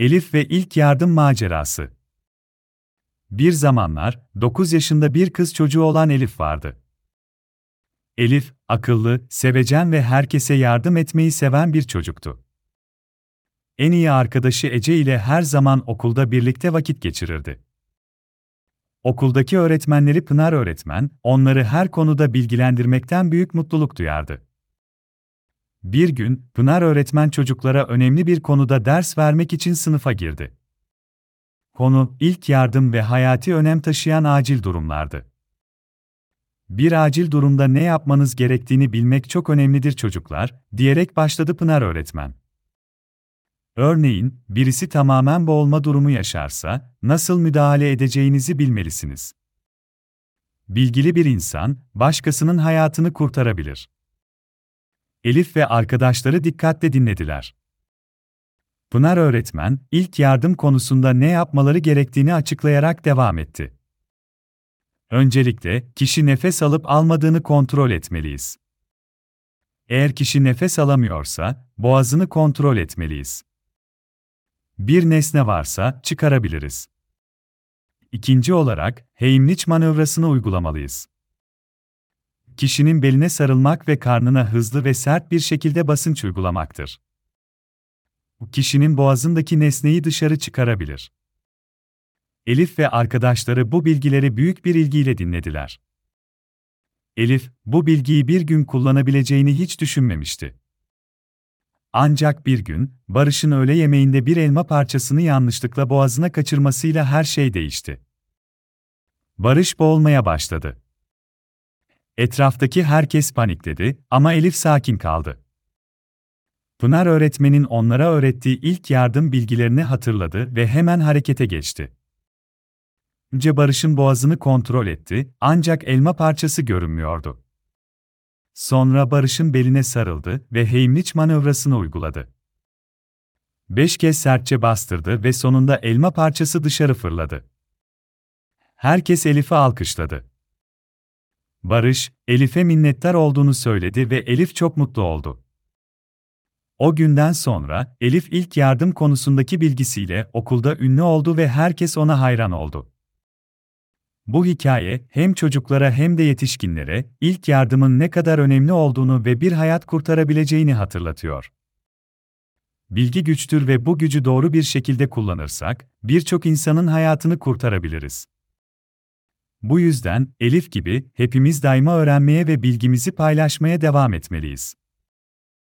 Elif ve ilk yardım macerası. Bir zamanlar 9 yaşında bir kız çocuğu olan Elif vardı. Elif, akıllı, sevecen ve herkese yardım etmeyi seven bir çocuktu. En iyi arkadaşı Ece ile her zaman okulda birlikte vakit geçirirdi. Okuldaki öğretmenleri Pınar öğretmen, onları her konuda bilgilendirmekten büyük mutluluk duyardı. Bir gün, Pınar öğretmen çocuklara önemli bir konuda ders vermek için sınıfa girdi. Konu, ilk yardım ve hayati önem taşıyan acil durumlardı. Bir acil durumda ne yapmanız gerektiğini bilmek çok önemlidir çocuklar, diyerek başladı Pınar öğretmen. Örneğin, birisi tamamen boğulma durumu yaşarsa, nasıl müdahale edeceğinizi bilmelisiniz. Bilgili bir insan, başkasının hayatını kurtarabilir. Elif ve arkadaşları dikkatle dinlediler. Pınar öğretmen, ilk yardım konusunda ne yapmaları gerektiğini açıklayarak devam etti. Öncelikle, kişi nefes alıp almadığını kontrol etmeliyiz. Eğer kişi nefes alamıyorsa, boğazını kontrol etmeliyiz. Bir nesne varsa çıkarabiliriz. İkinci olarak, Heimlich manevrasını uygulamalıyız. Kişinin beline sarılmak ve karnına hızlı ve sert bir şekilde basınç uygulamaktır. Kişinin boğazındaki nesneyi dışarı çıkarabilir. Elif ve arkadaşları bu bilgileri büyük bir ilgiyle dinlediler. Elif, bu bilgiyi bir gün kullanabileceğini hiç düşünmemişti. Ancak bir gün, Barış'ın öğle yemeğinde bir elma parçasını yanlışlıkla boğazına kaçırmasıyla her şey değişti. Barış boğulmaya başladı. Etraftaki herkes panikledi ama Elif sakin kaldı. Pınar öğretmenin onlara öğrettiği ilk yardım bilgilerini hatırladı ve hemen harekete geçti. Önce Barış'ın boğazını kontrol etti, ancak elma parçası görünmüyordu. Sonra Barış'ın beline sarıldı ve Heimlich manevrasını uyguladı. Beş kez sertçe bastırdı ve sonunda elma parçası dışarı fırladı. Herkes Elif'i alkışladı. Barış, Elif'e minnettar olduğunu söyledi ve Elif çok mutlu oldu. O günden sonra Elif ilk yardım konusundaki bilgisiyle okulda ünlü oldu ve herkes ona hayran oldu. Bu hikaye hem çocuklara hem de yetişkinlere ilk yardımın ne kadar önemli olduğunu ve bir hayat kurtarabileceğini hatırlatıyor. Bilgi güçtür ve bu gücü doğru bir şekilde kullanırsak birçok insanın hayatını kurtarabiliriz. Bu yüzden Elif gibi hepimiz daima öğrenmeye ve bilgimizi paylaşmaya devam etmeliyiz.